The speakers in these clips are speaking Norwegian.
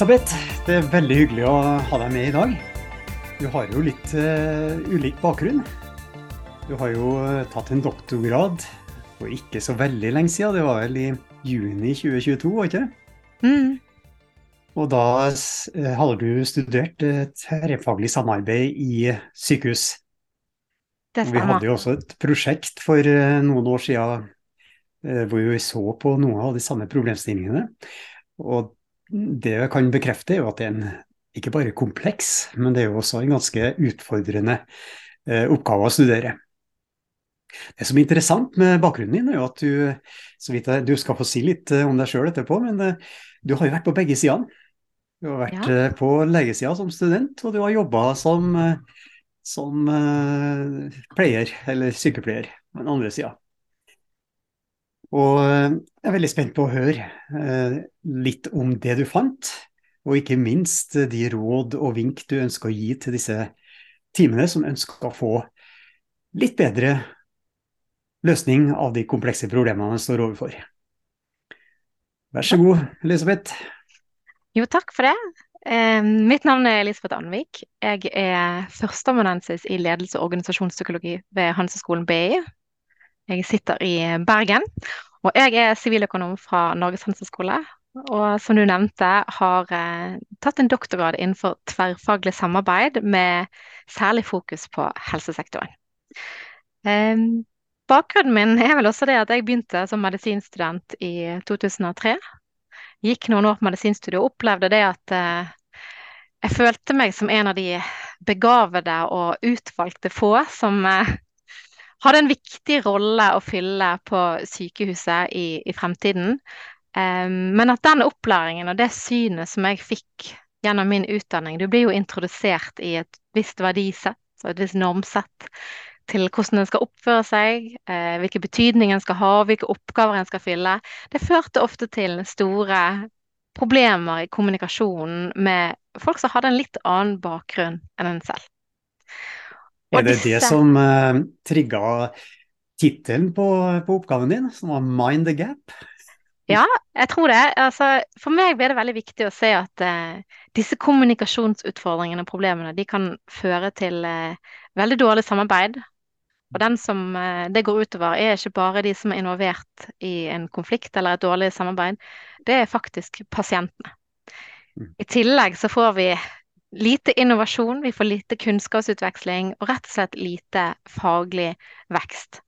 Elisabeth, det er veldig hyggelig å ha deg med i dag. Du har jo litt uh, ulik bakgrunn. Du har jo uh, tatt en doktorgrad for ikke så veldig lenge siden. Det var vel i juni 2022, var ikke det? Mm. Og da uh, hadde du studert tverrfaglig samarbeid i sykehus. Det stemmer. vi hadde jo også et prosjekt for noen år siden hvor vi så på noen av de samme problemstillingene. Og det jeg kan bekrefte, er jo at det er en ikke bare kompleks, men det er jo også en ganske utfordrende eh, oppgave å studere. Det som er interessant med bakgrunnen din, er jo at du så vidt jeg, du skal få si litt eh, om deg sjøl etterpå, men eh, du har jo vært på begge sidene. Du har vært Ja. på legesida som student, og du har jobba som, som pleier, eller sykepleier, på den andre sida. Og eh, jeg er veldig spent på å høre eh, litt om det du fant, og ikke minst eh, de råd og vink du ønsker å gi til disse teamene som ønsker å få litt bedre løsning av de komplekse problemene de står overfor. Vær så god, Elisabeth. Jo, takk for det. Mitt navn er Elisabeth Anvik. Jeg er førsteamanuensis i ledelse og organisasjonspsykologi ved Hanseskolen BI. Jeg sitter i Bergen, og jeg er siviløkonom fra Norges handelshøyskole. Og som du nevnte, har eh, tatt en doktorgrad innenfor tverrfaglig samarbeid med særlig fokus på helsesektoren. Eh, bakgrunnen min er vel også det at jeg begynte som medisinstudent i 2003. Gikk noen år på medisinstudiet og opplevde det at eh, jeg følte meg som en av de begavede og utvalgte få som eh, hadde en viktig rolle å fylle på sykehuset i, i fremtiden. Um, men at den opplæringen og det synet som jeg fikk gjennom min utdanning Du blir jo introdusert i et visst verdisett og et visst normsett til hvordan en skal oppføre seg, eh, hvilken betydning en skal ha, hvilke oppgaver en skal fylle. Det førte ofte til store problemer i kommunikasjonen med folk som hadde en litt annen bakgrunn enn en selv. Er det det som uh, trigga tittelen på, på oppgaven din, som var 'Mind the Gap'? Ja, jeg tror det. Altså, for meg ble det veldig viktig å se at uh, disse kommunikasjonsutfordringene og problemene de kan føre til uh, veldig dårlig samarbeid. Og den som uh, det går utover, er ikke bare de som er involvert i en konflikt eller et dårlig samarbeid, det er faktisk pasientene. Mm. I tillegg så får vi lite innovasjon, vi får lite kunnskapsutveksling og rett og slett lite faglig vekst.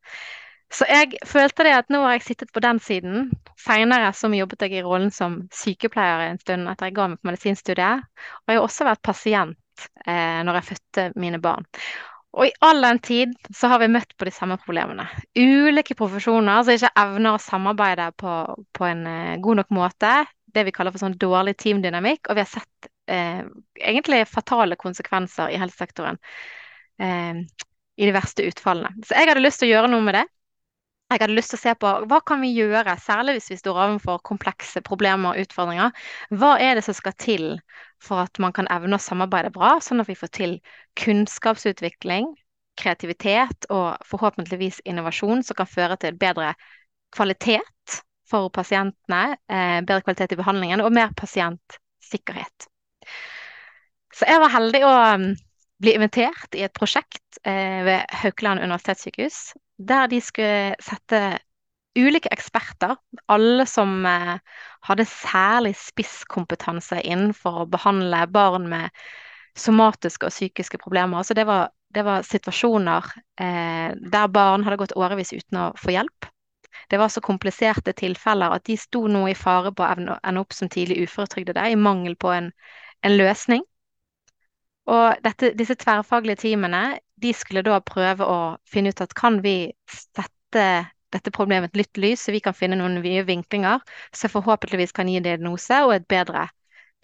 Så jeg følte det at nå har jeg sittet på den siden. Seinere så jobbet jeg i rollen som sykepleier en stund etter jeg ga meg på medisinstudiet. Og jeg har også vært pasient eh, når jeg fødte mine barn. Og i all den tid så har vi møtt på de samme problemene. Ulike profesjoner som ikke evner å samarbeide på, på en eh, god nok måte. Det vi kaller for sånn dårlig teamdynamikk. Og vi har sett eh, egentlig fatale konsekvenser i helsesektoren eh, i de verste utfallene. Så jeg hadde lyst til å gjøre noe med det. Jeg hadde lyst til å se på hva kan vi gjøre, særlig hvis vi står overfor komplekse problemer og utfordringer. Hva er det som skal til for at man kan evne å samarbeide bra, sånn at vi får til kunnskapsutvikling, kreativitet og forhåpentligvis innovasjon som kan føre til bedre kvalitet for pasientene, eh, bedre kvalitet i behandlingen og mer pasientsikkerhet. Så jeg var heldig å um, bli invitert i et prosjekt eh, ved Haukeland universitetssykehus, der de skulle sette ulike eksperter, alle som eh, hadde særlig spisskompetanse innenfor å behandle barn med somatiske og psykiske problemer. Så det var, det var situasjoner eh, der barn hadde gått årevis uten å få hjelp. Det var så kompliserte tilfeller at de sto nå i fare på å ende opp som tidlig uføretrygdede i mangel på en, en løsning. Og dette, disse tverrfaglige teamene de skulle da prøve å finne ut at kan vi sette dette problemet et nytt lys, så vi kan finne noen nye vinklinger som forhåpentligvis kan gi en diagnose og et bedre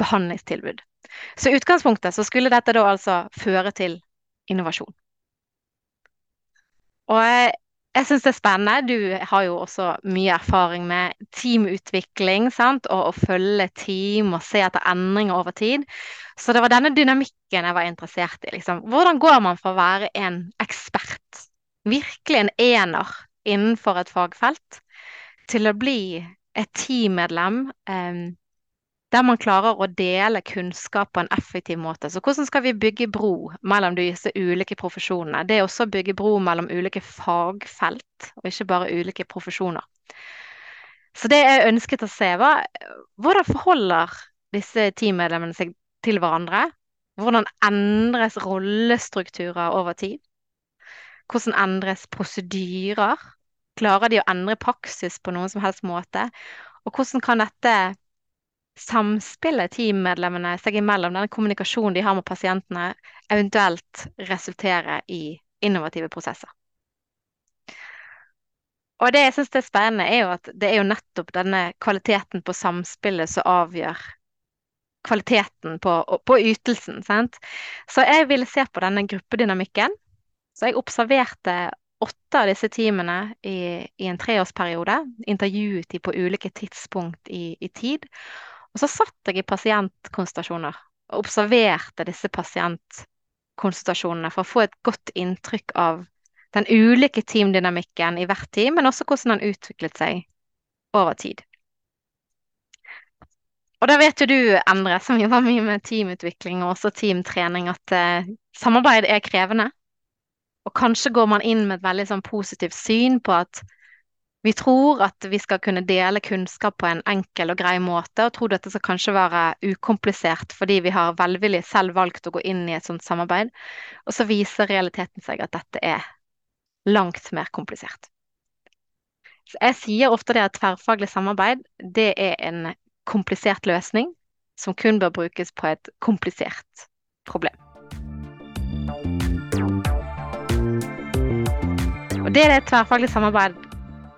behandlingstilbud. Så i utgangspunktet så skulle dette da altså føre til innovasjon. Og jeg, syns det er spennende. Du har jo også mye erfaring med teamutvikling, sant? Og å følge team og se etter endringer over tid. Så det var denne dynamikken jeg var interessert i. Liksom. Hvordan går man fra å være en ekspert, virkelig en ener innenfor et fagfelt, til å bli et teammedlem eh, der man klarer å dele kunnskap på en effektiv måte. Så hvordan skal vi bygge bro mellom disse ulike profesjonene? Det er også å bygge bro mellom ulike fagfelt, og ikke bare ulike profesjoner. Så det jeg ønsket å se, var hvordan forholder disse teammedlemmene seg til hverandre? Hvordan endres rollestrukturer over tid? Hvordan endres prosedyrer? Klarer de å endre praksis på noen som helst måte? Og hvordan kan dette samspillet teammedlemmene seg imellom, denne kommunikasjonen de har med pasientene, eventuelt resultere i innovative prosesser. Og det jeg syns er spennende, er jo at det er jo nettopp denne kvaliteten på samspillet som avgjør kvaliteten på, på ytelsen. Sant? Så jeg ville se på denne gruppedynamikken. Så jeg observerte åtte av disse teamene i, i en treårsperiode. Intervjuet de på ulike tidspunkt i, i tid. Og så satt jeg i pasientkonsultasjoner og observerte disse pasientkonsultasjonene for å få et godt inntrykk av den ulike teamdynamikken i hvert team, men også hvordan den utviklet seg over tid. Og da vet jo du, Endre, som jobber mye med teamutvikling og også teamtrening, at eh, samarbeid er krevende. Og kanskje går man inn med et veldig sånn positivt syn på at vi tror at vi skal kunne dele kunnskap på en enkel og grei måte, og tror dette skal kanskje være ukomplisert fordi vi har velvillig selv valgt å gå inn i et sånt samarbeid. Og så viser realiteten seg at dette er langt mer komplisert. Så jeg sier ofte det at tverrfaglig samarbeid det er en komplisert løsning som kun bør brukes på et komplisert problem. Og det er det tverrfaglig samarbeid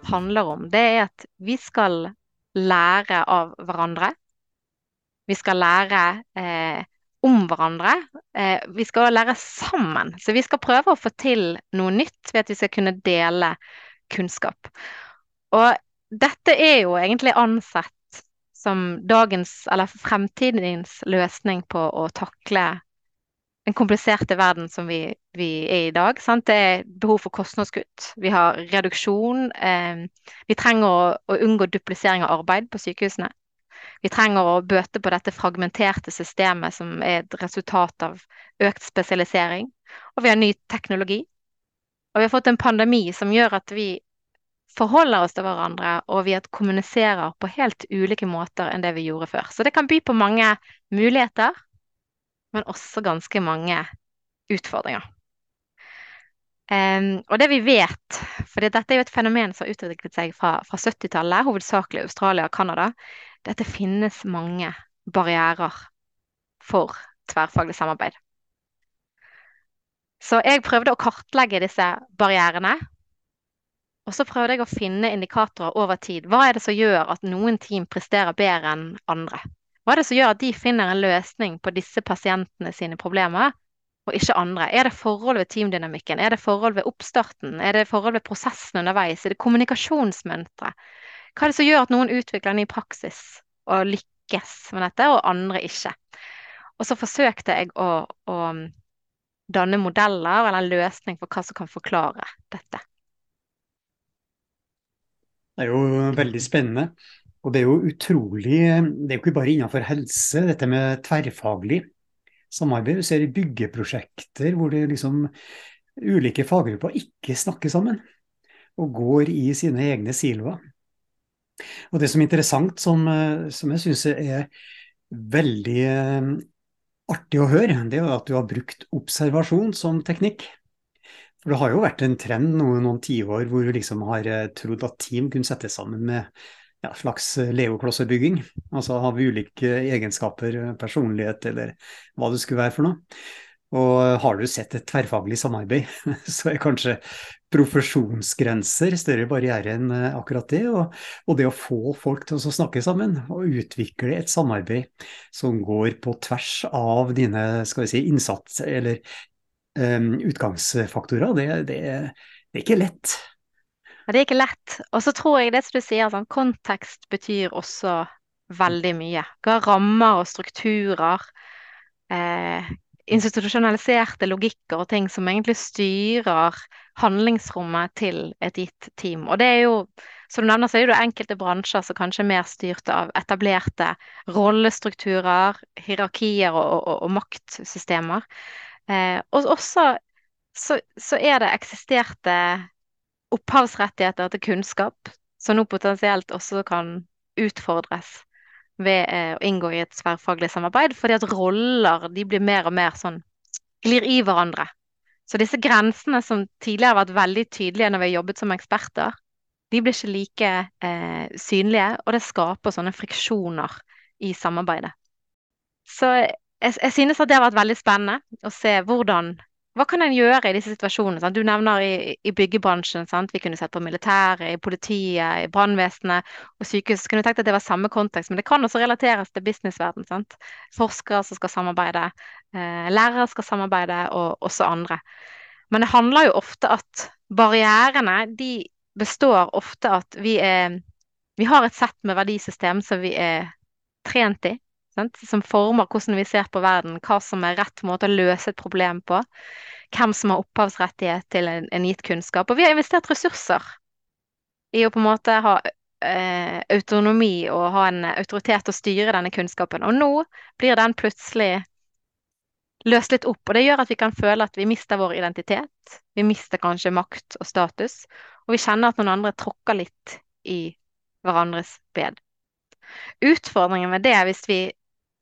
handler om, det er at vi skal lære av hverandre. Vi skal lære eh, om hverandre. Eh, vi skal lære sammen. Så vi skal prøve å få til noe nytt ved at vi skal kunne dele kunnskap. Og dette er jo egentlig ansett som dagens, eller fremtidens løsning på å takle den kompliserte verden som vi, vi er i i dag. Sant? Det er behov for kostnadskutt. Vi har reduksjon. Eh, vi trenger å, å, unngå duplisering av arbeid på sykehusene. Vi trenger å bøte på dette fragmenterte systemet som er et resultat av økt spesialisering. Og vi har ny teknologi. Og vi har fått en pandemi som gjør at vi forholder oss til hverandre, og vi kommuniserer på helt ulike måter enn det vi gjorde før. Så det kan by på mange muligheter, men også ganske mange utfordringer. Um, og det vi vet, for dette er jo et fenomen som har utviklet seg fra, fra 70-tallet, hovedsakelig Australia og Canada, det finnes mange barrierer for tverrfaglig samarbeid. Så jeg prøvde å kartlegge disse barrierene. Og så prøvde jeg å finne indikatorer over tid. Hva er det som gjør at noen team presterer bedre enn andre? Hva er det som gjør at de finner en løsning på disse pasientene sine problemer, og ikke andre? Er det forhold ved teamdynamikken? Er det forhold ved oppstarten? Er det forhold ved prosessen underveis? Er det kommunikasjonsmønstre? Hva er det som gjør at noen utvikler ny praksis og lykkes med dette, og andre ikke? Og så forsøkte jeg å, å danne modeller eller en løsning for hva som kan forklare dette. Det er jo veldig spennende. Og det er jo utrolig Det er jo ikke bare innenfor helse, dette med tverrfaglig samarbeid. Du ser i byggeprosjekter hvor det liksom ulike faggrupper ikke snakker sammen og går i sine egne siloer. Og det som er interessant, som, som jeg syns er veldig eh, artig å høre, det er at du har brukt observasjon som teknikk. For det har jo vært en trend noen, noen tiår hvor du liksom har eh, trodd at team kunne settes sammen med ja, slags eh, altså Altså av ulike egenskaper, eh, personlighet eller hva det skulle være for noe. Og eh, har du sett et tverrfaglig samarbeid, så er kanskje profesjonsgrenser større barriere enn akkurat det. Og, og, det å få folk til å snakke sammen og utvikle et samarbeid som går på tvers av dine skal vi si, innsats eller um, utgangsfaktorer, det, det, det er ikke lett. Og det er ikke lett. Og så tror jeg det som du sier, sånn, kontekst betyr også veldig mye. Hva rammer og strukturer, eh, institusjonaliserte logikker og ting som egentlig styrer handlingsrommet til et gitt team. Og det er jo Som du nevner, så er det jo enkelte bransjer som kanskje er mer styrt av etablerte rollestrukturer, hierarkier og, og, og maktsystemer. Eh, og også så, så, er det eksisterte opphavsrettigheter til kunnskap, som nå potensielt også kan utfordres ved eh, å inngå i et sværfaglig samarbeid, fordi at roller de blir mer og mer sånn glir i hverandre. Så disse grensene som tidligere har vært veldig tydelige når vi har jobbet som eksperter, de blir ikke like eh, synlige, og det skaper sånne friksjoner i samarbeidet. Så jeg, jeg, synes at det har vært veldig spennende å se hvordan hva kan en gjøre i disse situasjonene? Sant? Du nevner i, i byggebransjen. Sant? Vi kunne sett på militæret, i politiet, i brannvesenet og sykehus. Kunne tenkt at det var samme kontekst, men det kan også relateres til businessverden. Sant? Forskere som skal samarbeide, eh, lærere skal samarbeide, og også andre. Men det handler jo ofte at barrierene de består ofte at vi er Vi har et sett med verdisystem som vi er trent i sant? som former hvordan vi ser på verden, hva som er rett måte å løse et problem på, hvem som har opphavsrettighet til en, en gitt kunnskap. Og vi har investert ressurser i å på en måte ha eh, autonomi og ha en autoritet til å styre denne kunnskapen. Og nå blir den plutselig løst litt opp, og det gjør at vi kan føle at vi mister vår identitet. Vi mister kanskje makt og status, og vi kjenner at noen andre tråkker litt i hverandres bed. Utfordringen med det, hvis vi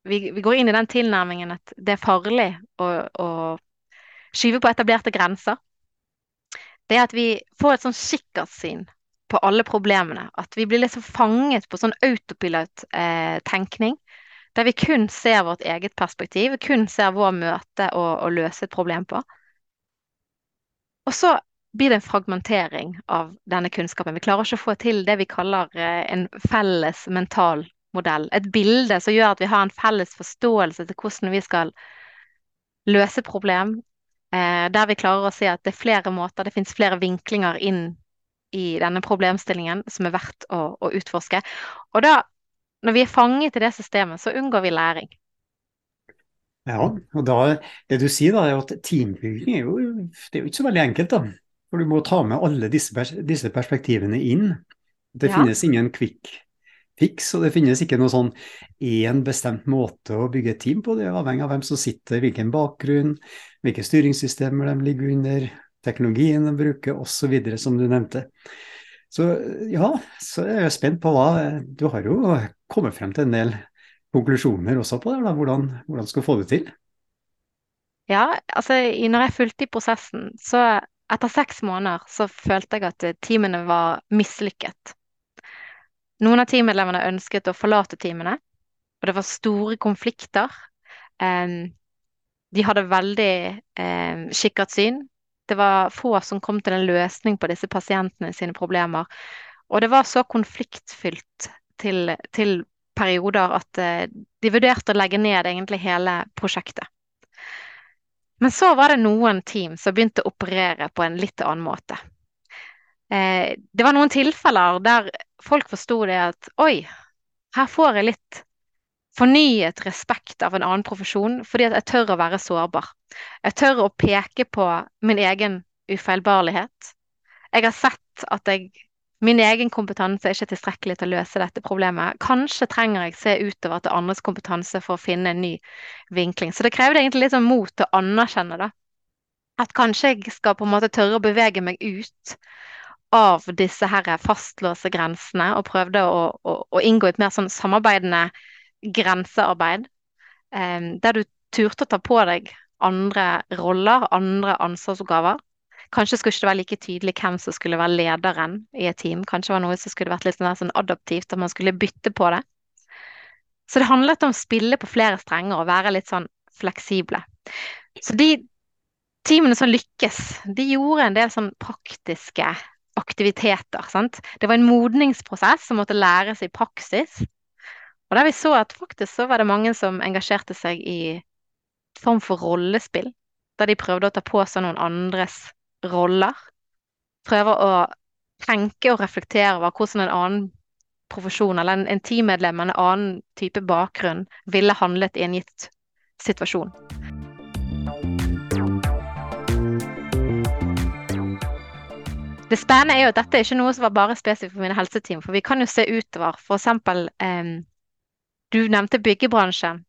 vi, vi, går inn i den tilnærmingen at det er farlig å, å skyve på etablerte grenser. Det at vi får et sånn kikkertsyn på alle problemene. At vi blir liksom fanget på sånn autopilot-tenkning. Eh, der vi kun ser vårt eget perspektiv, kun ser vår møte og, og løse et problem på. Og så blir det en fragmentering av denne kunnskapen. Vi klarer ikke å få til det vi kaller eh, en felles mental modell. Et bilde som gjør at vi har en felles forståelse til hvordan vi skal løse problem. Eh, der vi klarer å se at det er flere måter, det finnes flere vinklinger inn i denne problemstillingen som er verdt å, å utforske. Og da, når vi er fanget i det systemet, så unngår vi læring. Ja, og da, det du sier da, er at teambygging er jo, det er jo ikke så veldig enkelt. da. For du må ta med alle disse, disse perspektivene inn. Det ja. finnes ingen quick fiks, og det finnes ikke noe sånn én bestemt måte å bygge et team på. Det er avhengig av hvem som sitter, hvilken bakgrunn, hvilke styringssystemer de ligger under, teknologien de bruker osv., som du nevnte. Så ja, så er jeg spent på hva Du har jo kommet frem til en del konklusjoner også på det, da, hvordan, hvordan skal du få det til? Ja, altså når jeg fulgte i prosessen, så etter seks måneder så følte jeg at teamene var mislykket. Noen av teammedlemmene ønsket å forlate teamene, og det var store konflikter. de hadde veldig um, kikkert syn. Det var få som kom til en løsning på disse pasientene sine problemer. Og det var så konfliktfylt til, til perioder at uh, de vurderte å legge ned egentlig hele prosjektet. Men så var det noen team som begynte å operere på en litt annen måte. Eh, det var noen tilfeller der folk forsto det at oi, her får jeg litt fornyet respekt av en annen profesjon, fordi at jeg tør å være sårbar. Jeg tør å peke på min egen ufeilbarlighet. Jeg har sett at jeg, min egen kompetanse er ikke tilstrekkelig til å løse dette problemet. Kanskje trenger jeg se utover til andres kompetanse for å finne en ny vinkling. Så det krever egentlig litt sånn mot å anerkjenne det. At kanskje jeg skal på en måte tørre å bevege meg ut av disse her fastlåste grensene og prøvde å, å, å inngå et mer sånn samarbeidende grensearbeid. Eh, der du turte å ta på deg andre roller, andre ansvarsoppgaver. Kanskje skulle det ikke være like tydelig hvem som skulle være lederen i et team. Kanskje det var noe som skulle vært litt mer sånn adaptivt, at man skulle bytte på det. Så det handlet om å spille på flere strenger og være litt sånn fleksible. Så de teamene som lykkes, de gjorde en del sånn praktiske aktiviteter. Sant? Det var en modningsprosess som måtte læres i praksis. Og der vi så at faktisk så var det mange som engasjerte seg i form for rollespill. Der de prøvde å ta på seg noen andres roller. Prøve å tenke og reflektere over hvordan en annen profesjon eller en, en teammedlem med en annen type bakgrunn ville handlet i en gitt situasjon. Det spennende er jo at dette er ikke noe som var bare spesifikt for mine helseteam, for vi kan jo se utover. For eksempel, eh, du nevnte byggebransjen.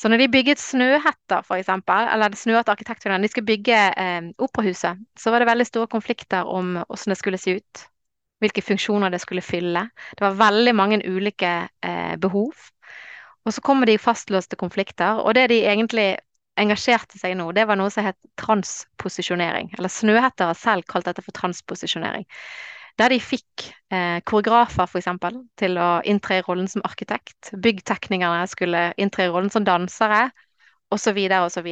Så når de bygget Snøhetta, for eksempel, eller Snøhetta arkitektforening, de skulle bygge eh, operahuset, så var det veldig store konflikter om hvordan det skulle se ut. Hvilke funksjoner det skulle fylle. Det var veldig mange ulike eh, behov. Og så kommer de fastlåste konflikter, og det de egentlig engasjerte seg i nå, det var noe som het transposisjonering. Eller Snøhette har selv kalt dette for transposisjonering. Der de fikk eh, koreografer f.eks. til å inntre i rollen som arkitekt. Byggteknikerne skulle inntre i rollen som dansere, osv., osv.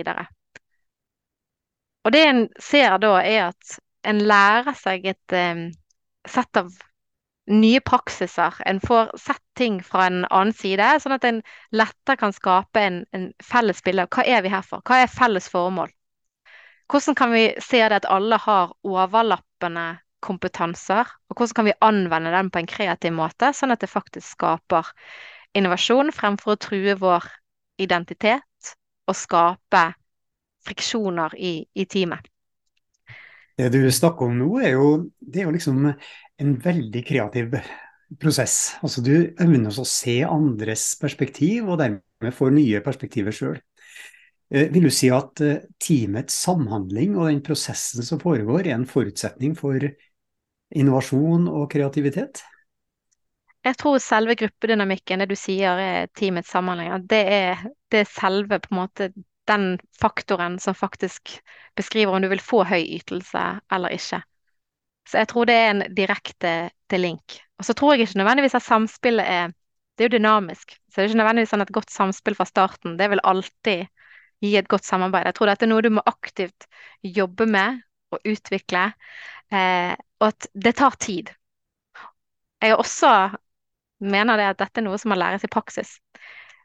Og det en ser da, er at en lærer seg et eh, sett av nye praksiser. En får sett ting fra en annen side, sånn at en lettere kan skape en, en felles bilde av hva er vi her for? Hva er felles formål? Hvordan kan vi se det at alle har overlappende kompetanser, og hvordan kan vi anvende den på en kreativ måte, sånn at det faktisk skaper innovasjon fremfor å true vår identitet og skape friksjoner i, i teamet. Det du snakker om nå, er jo, det er jo liksom en veldig kreativ prosess. Altså Du evner å se andres perspektiv, og dermed får nye perspektiver sjøl. Eh, vil du si at eh, teamets samhandling og den prosessen som foregår, er en forutsetning for innovasjon og kreativitet? Jeg tror selve gruppedynamikken, det du sier er teamets samhandling, det er, det er selve på en måte den faktoren som faktisk beskriver om du vil få høy ytelse eller ikke. Så jeg tror det er en direkte link. Og så tror jeg ikke nødvendigvis at samspillet er Det er jo dynamisk. Så det er ikke nødvendigvis sånn et godt samspill fra starten. Det vil alltid gi et godt samarbeid. Jeg tror dette er noe du må aktivt jobbe med og utvikle, eh, og at det tar tid. Jeg også mener det at dette er noe som må læres i praksis.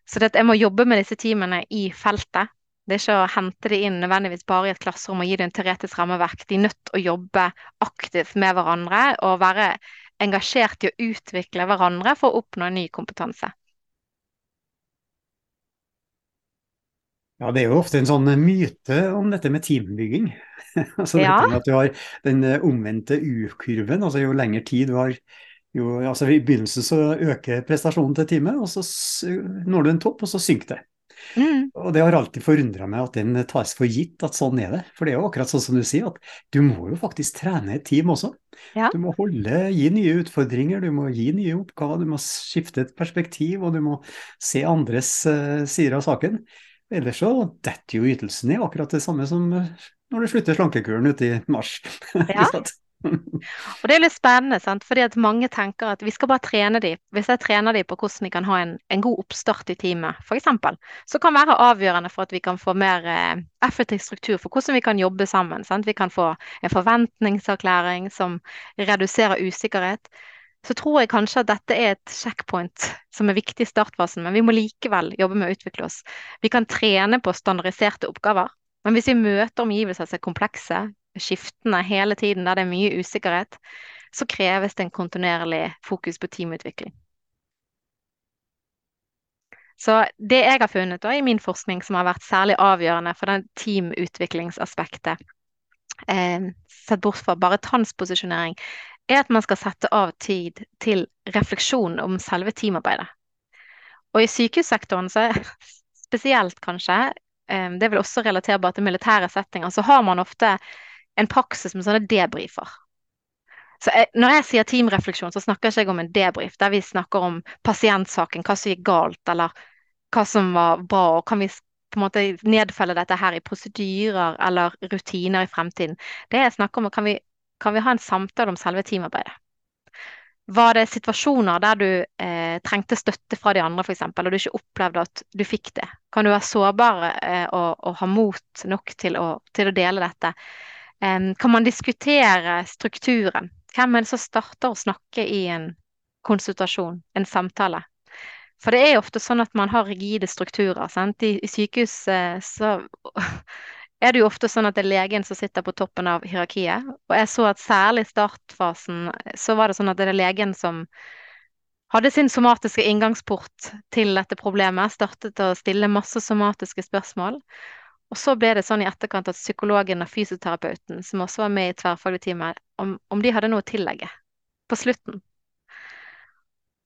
Så det jeg må jobbe med disse teamene i feltet. Det er ikke å hente det inn nødvendigvis bare i et klasserom og gi det en teoretisk rammeverk. De er nødt til å jobbe aktivt med hverandre og være engasjert i å utvikle hverandre for å oppnå en ny kompetanse. Ja, det er jo ofte en sånn myte om dette med teambygging. altså ja. dette med at du har den omvendte U-kurven. altså Jo lengre tid du har jo, altså I begynnelsen så øker prestasjonen til teamet, og så når du en topp, og så synker det. Mm. Og det har alltid forundra meg at den tas for gitt at sånn er det. For det er jo akkurat sånn som du sier, at du må jo faktisk trene et team også. Ja. Du må holde, gi nye utfordringer, du må gi nye oppgaver, du må skifte et perspektiv, og du må se andres uh, sider av saken. Ellers så detter jo ytelsen ned, akkurat det samme som når du slutter slankekuren ute i mars. Ja. Og det er litt spennende, sant? fordi at mange tenker at vi skal bare trene dem. Hvis jeg trener dem på hvordan de kan ha en, en god oppstart i teamet, f.eks., så kan være avgjørende for at vi kan få mer eh, effektiv struktur for hvordan vi kan jobbe sammen. Sant? Vi kan få en forventningserklæring som reduserer usikkerhet. Så tror jeg kanskje at dette er et checkpoint som er viktig i startfasen, men vi må likevel jobbe med å utvikle oss. Vi kan trene på standardiserte oppgaver. Men hvis vi møter omgivelser som er komplekse, skiftende hele tiden, der det er mye usikkerhet, så kreves det en kontinuerlig fokus på teamutvikling. Så det jeg har funnet da, i min forskning som har vært særlig avgjørende for den teamutviklingsaspektet, eh, sett bort fra bare transposisjonering, er at man skal sette av tid til refleksjon om selve teamarbeidet. Og i sykehussektoren så spesielt kanskje, eh, det er vel også relaterbart til militære settinger, så har man ofte en praksis med sånne debrifer. Så jeg, når jeg sier teamrefleksjon, så snakker jeg ikke om en debrief der vi snakker om pasientsaken, hva som gikk galt, eller hva som var bra, og kan vi på en måte nedfelle dette her i prosedyrer eller rutiner i fremtiden. Det jeg snakker om, kan vi, kan vi ha en samtale om selve teamarbeidet? Var det situasjoner der du eh, trengte støtte fra de andre, f.eks., og du ikke opplevde at du fikk det? Kan du være sårbar eh, og, og, ha mot nok til å, til å dele dette? Kan man diskutere strukturen? Hvem er det som starter å snakke i en konsultasjon, en samtale? For det er ofte sånn at man har rigide strukturer. Sant? I, i sykehus så er det jo ofte sånn at det er legen som sitter på toppen av hierarkiet. Og jeg så at særlig i startfasen så var det sånn at det er legen som hadde sin somatiske inngangsport til dette problemet, startet å stille masse somatiske spørsmål. Og så ble det sånn i etterkant at psykologen og fysioterapeuten, som også var med i tverrfaglig time, om, om de hadde noe å tillegge på slutten.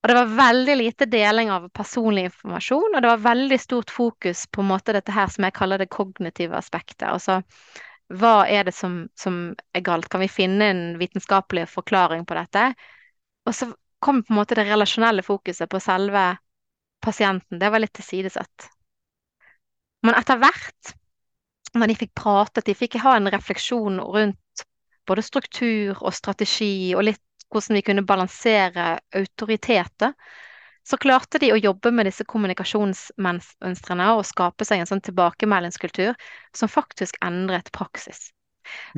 Og det var veldig lite deling av personlig informasjon, og det var veldig stort fokus på en måte dette her som jeg kaller det kognitive aspektet. Altså hva er det som, som er galt? Kan vi finne en vitenskapelig forklaring på dette? Og så kom på en måte det relasjonelle fokuset på selve pasienten. Det var litt tilsidesatt. Men etter hvert, når de fikk pratet, de fikk ha en refleksjon rundt både struktur og strategi, og litt hvordan vi kunne balansere autoriteter, så klarte de å jobbe med disse kommunikasjonsmønstrene og skape seg en sånn tilbakemeldingskultur som faktisk endret praksis.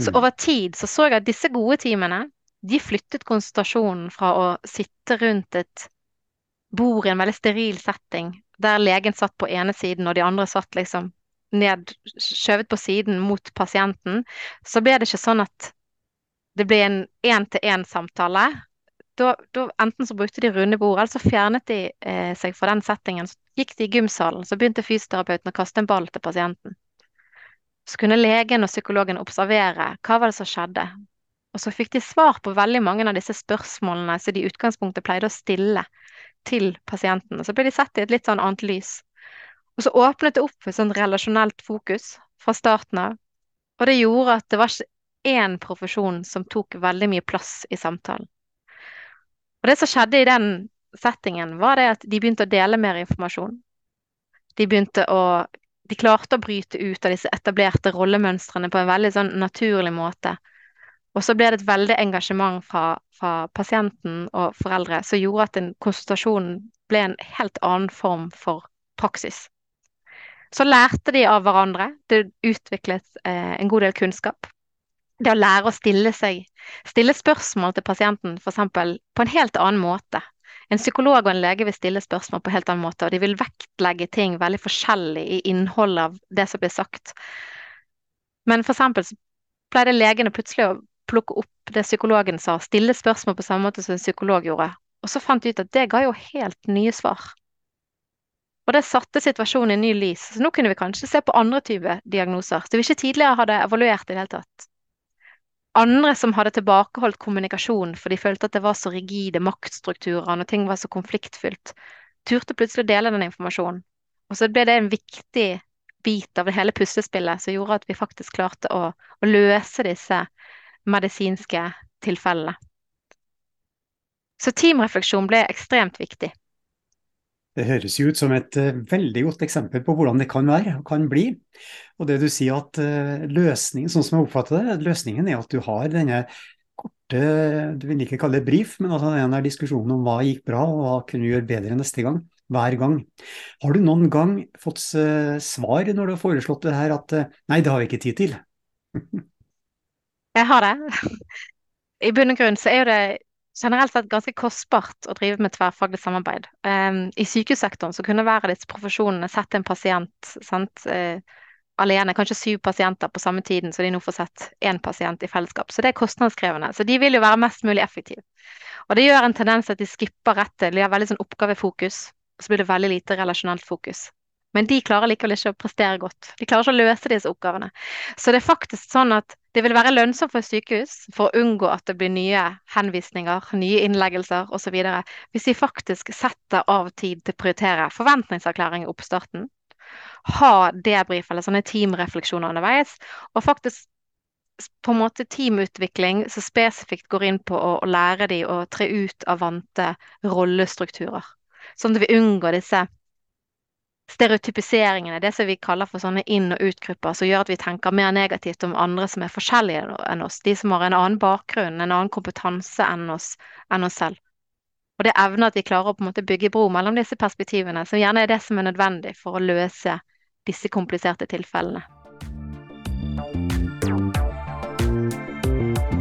Så Mm. over tid så så jeg at disse gode teamene de flyttet konsentrasjonen fra å sitte rundt et bord i en veldig steril setting, der legen satt på ene siden og de andre satt liksom ned, skjøvet på siden mot pasienten, så ble det ikke sånn at det ble en én-til-én-samtale. Enten så brukte de runde bord, eller så fjernet de eh, seg fra den settingen. Så gikk de i gymsalen, så begynte fysioterapeuten å kaste en ball til pasienten. Så kunne legen og psykologen observere hva var det som skjedde. Og så fikk de svar på veldig mange av disse spørsmålene som de i utgangspunktet pleide å stille til pasienten. Så ble de sett i et litt sånn annet lys. Og så åpnet det opp for sånn relasjonelt fokus fra starten av. Og det gjorde at det var ikke én profesjon som tok veldig mye plass i samtalen. Og det som skjedde i den settingen, var det at de begynte å dele mer informasjon. De begynte å De klarte å bryte ut av disse etablerte rollemønstrene på en veldig sånn naturlig måte. Og så ble det et veldig engasjement fra, fra pasienten og foreldre som gjorde at en konsultasjon ble en helt annen form for praksis. Så lærte de av hverandre. Det utviklet eh, en god del kunnskap. Det å lære å stille seg, stille spørsmål til pasienten f.eks. på en helt annen måte. En psykolog og en lege vil stille spørsmål på en helt annen måte, og de vil vektlegge ting veldig forskjellig i innholdet av det som blir sagt. Men for eksempel så pleide legene plutselig å plukke opp det psykologen sa, stille spørsmål på samme måte som en psykolog gjorde, og så fant de ut at det ga jo helt nye svar. Og det satte situasjonen i ny lys, så nå kunne vi kanskje se på andre typer diagnoser som vi ikke tidligere hadde evaluert i det hele tatt. Andre som hadde tilbakeholdt kommunikasjon for de følte at det var så rigide maktstrukturer og ting var så konfliktfylt, turte plutselig å dele den informasjonen. Og så ble det en viktig bit av det hele puslespillet som gjorde at vi faktisk klarte å, å løse disse medisinske tilfellene. Så teamrefleksjon ble ekstremt viktig. Det høres jo ut som et uh, veldig godt eksempel på hvordan det kan være og kan bli. Og det du sier at uh, løsningen, sånn som jeg oppfatter det, løsningen er at du har denne korte, du vil ikke kalle det brief, men altså denne diskusjonen om hva gikk bra og hva kunne du gjøre bedre neste gang. Hver gang. Har du noen gang fått uh, svar når du har foreslått det her at nei, det har vi ikke tid til? jeg har det. I bunn og grunn så er jo det generelt sett ganske kostbart å drive med tverrfaglig samarbeid. Um, I sykehussektoren så kunne hver av disse profesjonene sett en pasient sant, uh, alene, kanskje syv pasienter på samme tiden, så de nå får sett én pasient i fellesskap. Så det er kostnadskrevende. Så de vil jo være mest mulig effektive. Og det gjør en tendens at de skipper rett til, de har veldig sånn oppgavefokus, og så blir det veldig lite relasjonelt fokus. Men de klarer likevel ikke å prestere godt. De klarer ikke å løse disse oppgavene. Så det er faktisk sånn at det vil være lønnsomt for et sykehus for å unngå at det blir nye henvisninger, nye innleggelser osv. Hvis de faktisk setter av tid til å prioritere forventningserklæring i oppstarten, ha debrief eller sånne teamrefleksjoner underveis, og faktisk på en måte teamutvikling som spesifikt går inn på å, lære de å tre ut av vante rollestrukturer. Sånn at vi unngår disse stereotypiseringene, det som vi kaller for sånne inn- og utgrupper, som gjør at vi tenker mer negativt om andre som er forskjellige enn oss. De som har en annen bakgrunn, en annen kompetanse enn oss, enn oss selv. Og det evner at vi klarer å på en måte bygge bro mellom disse perspektivene, som gjerne er det som er nødvendig for å løse disse kompliserte tilfellene.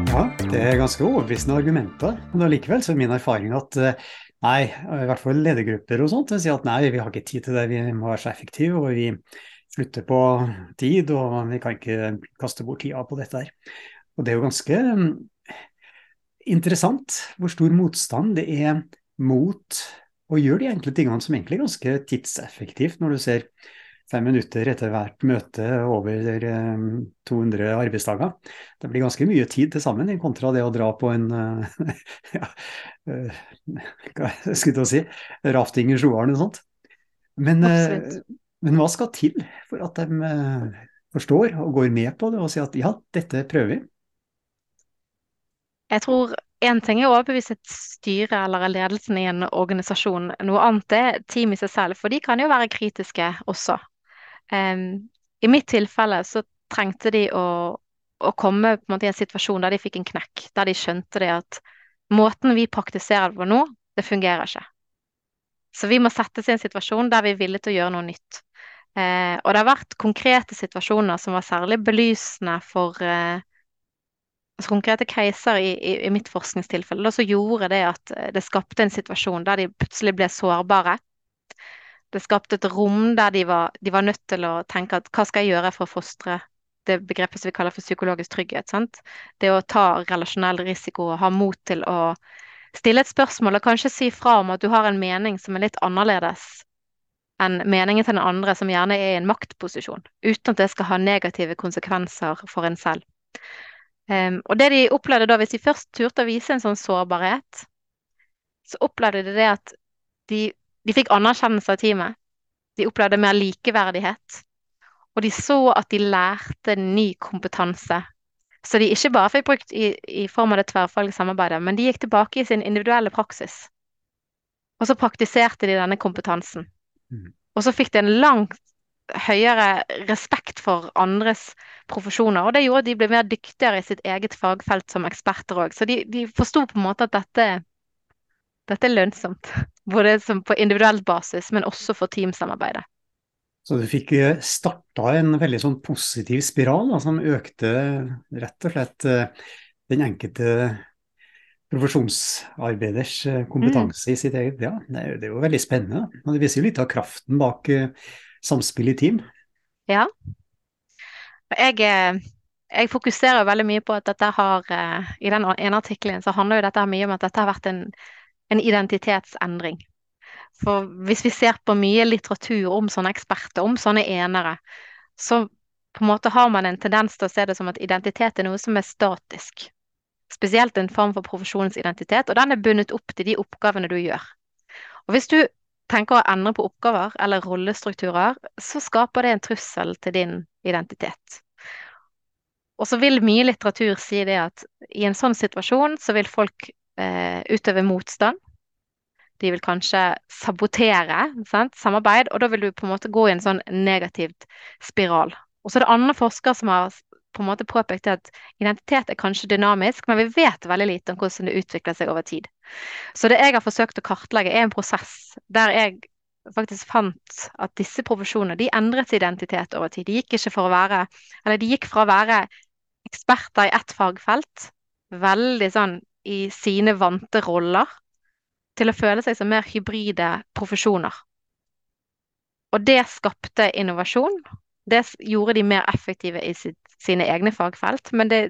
Ja, det er ganske overbevisende argumenter. Men allikevel er min erfaring at nei, i hvert fall ledergrupper og sånt, sier at nei, vi har ikke tid til det, vi må være så effektive, og vi slutter på tid, og vi kan ikke kaste bort tida på dette her. Og det er jo ganske interessant hvor stor motstand det er mot å gjøre de enkle tingene som egentlig er ganske tidseffektivt, når du ser fem minutter etter hvert møte over 200 arbeidsdager. Det blir ganske mye tid til sammen, kontra det å dra på en ja, hva skulle jeg si, rafting i Sjoaren og sånt. Men, men, hva skal til for at de forstår og går med på det og sier at ja, dette prøver vi? Jeg tror én ting er å overbevise et styre eller ledelsen i en organisasjon. Noe annet er team i seg selv, for de kan jo være kritiske også. Um, I mitt tilfelle så trengte de å, å komme på en måte, i en situasjon der de fikk en knekk. Der de skjønte det at måten vi praktiserer det på nå, det fungerer ikke. Så vi må settes i en situasjon der vi er villige til å gjøre noe nytt. Eh, og det har vært konkrete situasjoner som var særlig belysende for eh, altså konkrete caser i, i, i, mitt forskningstilfelle, da, så gjorde det at eh, det skapte en situasjon der de plutselig ble sårbare. Det skapte et rom der de var, de var nødt til å tenke at hva skal jeg gjøre for å fostre det begrepet som vi kaller for psykologisk trygghet. Sant? Det å ta relasjonell risiko og ha mot til å stille et spørsmål og kanskje si fra om at du har en mening som er litt annerledes enn meningen til den andre, som gjerne er i en maktposisjon, uten at det skal ha negative konsekvenser for en selv. Um, og det de opplevde da, hvis de først turte å vise en sånn sårbarhet, så opplevde de det at de, de fikk anerkjennelse av teamet. De opplevde mer likeverdighet. Og de så at de lærte ny kompetanse. Så de ikke bare fikk brukt i, i form av det tverrfaglige samarbeidet, men de gikk tilbake i sin individuelle praksis. Og så praktiserte de denne kompetansen. Mm. Og så fikk de en langt høyere respekt for andres profesjoner. Og det gjorde at de ble mer dyktigere i sitt eget fagfelt som eksperter òg. Så de, de forsto på en måte at dette, dette er lønnsomt. Både på individuell basis, men også for teamsamarbeidet. Så du fikk eh, starta en veldig sånn positiv spiral da, som økte rett og slett eh, den enkelte profesjonsarbeiders eh, kompetanse mm. i sitt eget Ja, det er, det er, jo veldig spennende. Og det viser jo litt av kraften bak samspill i team. Ja. Jeg, jeg fokuserer veldig mye på at dette har I den ene artikkelen så handler jo dette mye om at dette har vært en, en identitetsendring. For hvis vi ser på mye litteratur om sånne eksperter, om sånne enere, så på en måte har man en tendens til å se det som at identitet er noe som er statisk spesielt en form for profesjonsidentitet, og den er bundet opp til de oppgavene du gjør. Og hvis du tenker å endre på oppgaver eller rollestrukturer, så skaper det en trussel til din identitet. Og så vil mye litteratur si det at i en sånn situasjon så vil folk eh, utøve motstand. De vil kanskje sabotere sant? samarbeid, og da vil du på en måte gå i en sånn negativt spiral. Og så er det andre forskere som har på en måte påpekt at identitet er kanskje dynamisk, men vi vet veldig lite om hvordan det utvikler seg over tid. Så det jeg har forsøkt å kartlegge, er en prosess der jeg faktisk fant at disse profesjonene de endret identitet over tid. De gikk ikke for å være Eller de gikk fra å være eksperter i ett fagfelt, veldig sånn i sine vante roller, til å føle seg som mer hybride profesjoner. Og det skapte innovasjon. Det gjorde de mer effektive i sitt sine egne fagfelt. Men det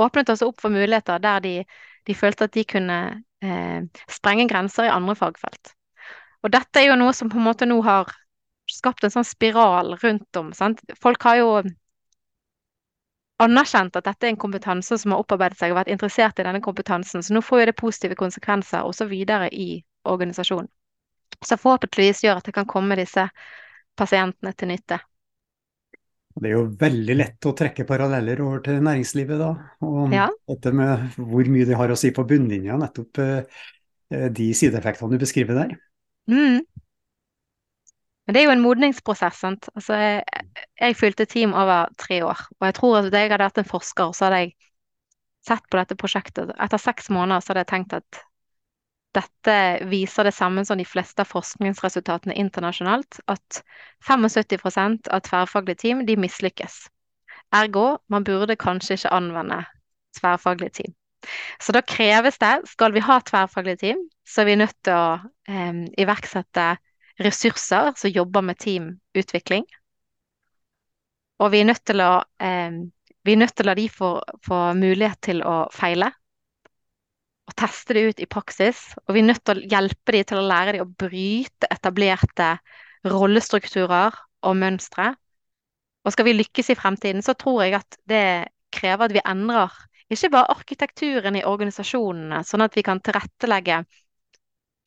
åpnet også opp for muligheter der de, de følte at de kunne eh, sprenge grenser i andre fagfelt. Og dette er jo noe som på en måte nå har skapt en sånn spiral rundt om. Sant? Folk har jo anerkjent at dette er en kompetanse som har opparbeidet seg og vært interessert i denne kompetansen. Så nå får jo det positive konsekvenser også videre i organisasjonen. Så forhåpentligvis gjør at det kan komme disse pasientene til nytte. Det er jo veldig lett å trekke paralleller over til næringslivet da. Og ja. dette med hvor mye de har å si på bunnlinja, nettopp eh, de sideeffektene du beskriver der. Mm. Men det er jo en modningsprosess. sant? Altså, jeg, jeg fylte team over tre år. Og jeg tror at hvis jeg hadde vært en forsker, så hadde jeg sett på dette prosjektet. Etter seks måneder så hadde jeg tenkt at dette viser det samme som de fleste av forskningsresultatene internasjonalt, at 75% av tverrfaglige team de mislykkes. Ergo, man burde kanskje ikke anvende tverrfaglige team. Så da kreves det, skal vi ha tverrfaglige team, så er vi nødt til å eh, iverksette ressurser som jobber med teamutvikling. Og vi er nødt til å, eh, nødt til å la de få, få mulighet til å feile og teste det ut i praksis. Og vi er nødt til å hjelpe de til å lære de å bryte etablerte rollestrukturer og mønstre. Og skal vi lykkes i fremtiden, så tror jeg at det krever at vi endrer ikke bare arkitekturen i organisasjonene, sånn at vi kan tilrettelegge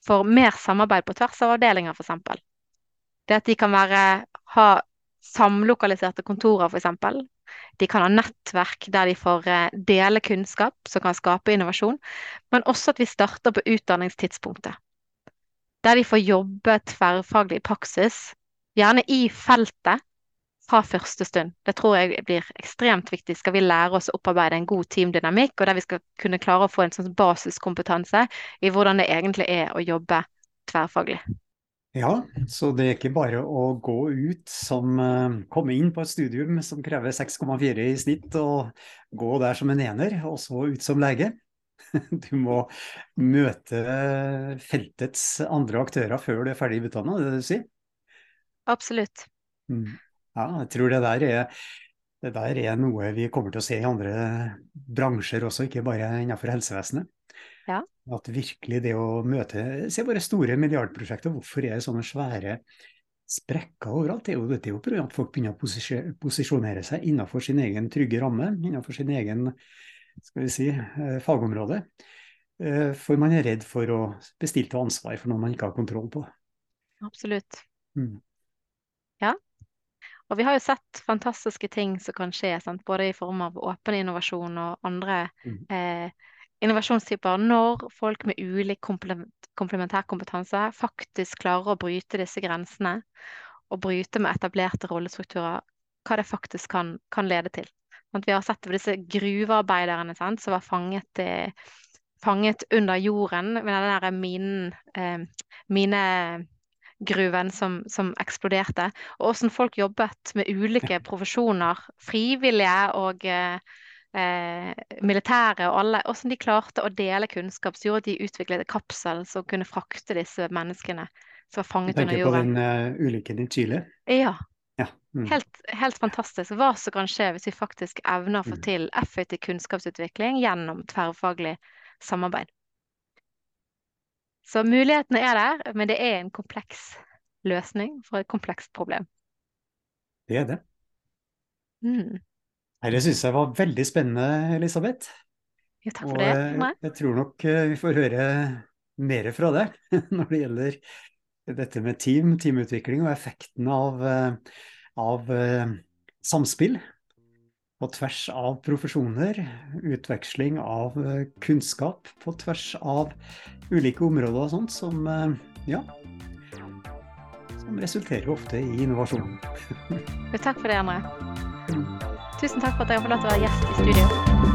for mer samarbeid på tvers av avdelinger, f.eks. Det at de kan være, ha samlokaliserte kontorer, f.eks. De kan ha nettverk der de får eh, dele kunnskap som kan skape innovasjon, men også at vi starter på utdanningstidspunktet. Der de får jobbe tverrfaglig praksis, gjerne i feltet, fra første stund. Det tror jeg blir ekstremt viktig. Skal vi lære oss å opparbeide en god teamdynamikk, og der vi skal kunne klare å få en sånn basiskompetanse i hvordan det egentlig er å jobbe tverrfaglig. Ja, så det er ikke bare å gå ut som uh, komme inn på et studium som krever 6,4 i snitt, og gå der som en ener, og så ut som lege. Du må møte feltets andre aktører før du er ferdig utdanna, det er det du sier? Absolutt. Mm. Ja, jeg tror det der, er, det der er noe vi kommer til å se i andre bransjer også, ikke bare innenfor helsevesenet. Ja. At virkelig det å møte Se bare store milliardprosjekter, hvorfor er det sånne svære sprekker overalt? Det er jo, det er jo pga. at folk begynner å posisjonere seg innenfor sin egen trygge ramme, innenfor sin egen skal vi si, eh, fagområde. Eh, for man er redd for å bestille til ansvar for noe man ikke har kontroll på. Absolutt. Mm. Ja, og vi har jo sett fantastiske ting som kan skje, sant? både i form av åpen innovasjon og andre mm. eh, innovasjonstyper, når folk med ulik komplementær kompetanse faktisk klarer å bryte disse grensene, og bryte med etablerte rollestrukturer, hva det faktisk kan, kan lede til. vi har sett disse gruvearbeiderne sant, som var fanget, eh, fanget under jorden med den der minen, eh, mine gruven som, som, eksploderte, og hvordan folk jobbet med ulike profesjoner, frivillige og eh, eh, militære og alle, hvordan de klarte å dele kunnskap som gjorde at de utviklet kapsel som kunne frakte disse menneskene som var fanget under jorden. Tenker på den uh, ulykken i Chile? Ja. ja. Mm. Helt, helt, fantastisk. Hva som kan skje hvis vi faktisk evner å få mm. til effektiv kunnskapsutvikling gjennom tverrfaglig samarbeid. Så mulighetene er der, men det er en kompleks løsning for et komplekst problem. Det er det. Mm. Det syns jeg var veldig spennende, Elisabeth. Jo, takk for Og det. Eh, jeg tror nok eh, vi får høre mer fra deg når det gjelder dette med team, teamutvikling og effekten av, eh, av samspill på tvers av profesjoner, utveksling av eh, kunnskap på tvers av ulike områder og sånt, som, eh, ja, som resulterer ofte i innovasjon. Takk for det, André. Tusen takk for at jeg har fått lov til å være gjest i studio.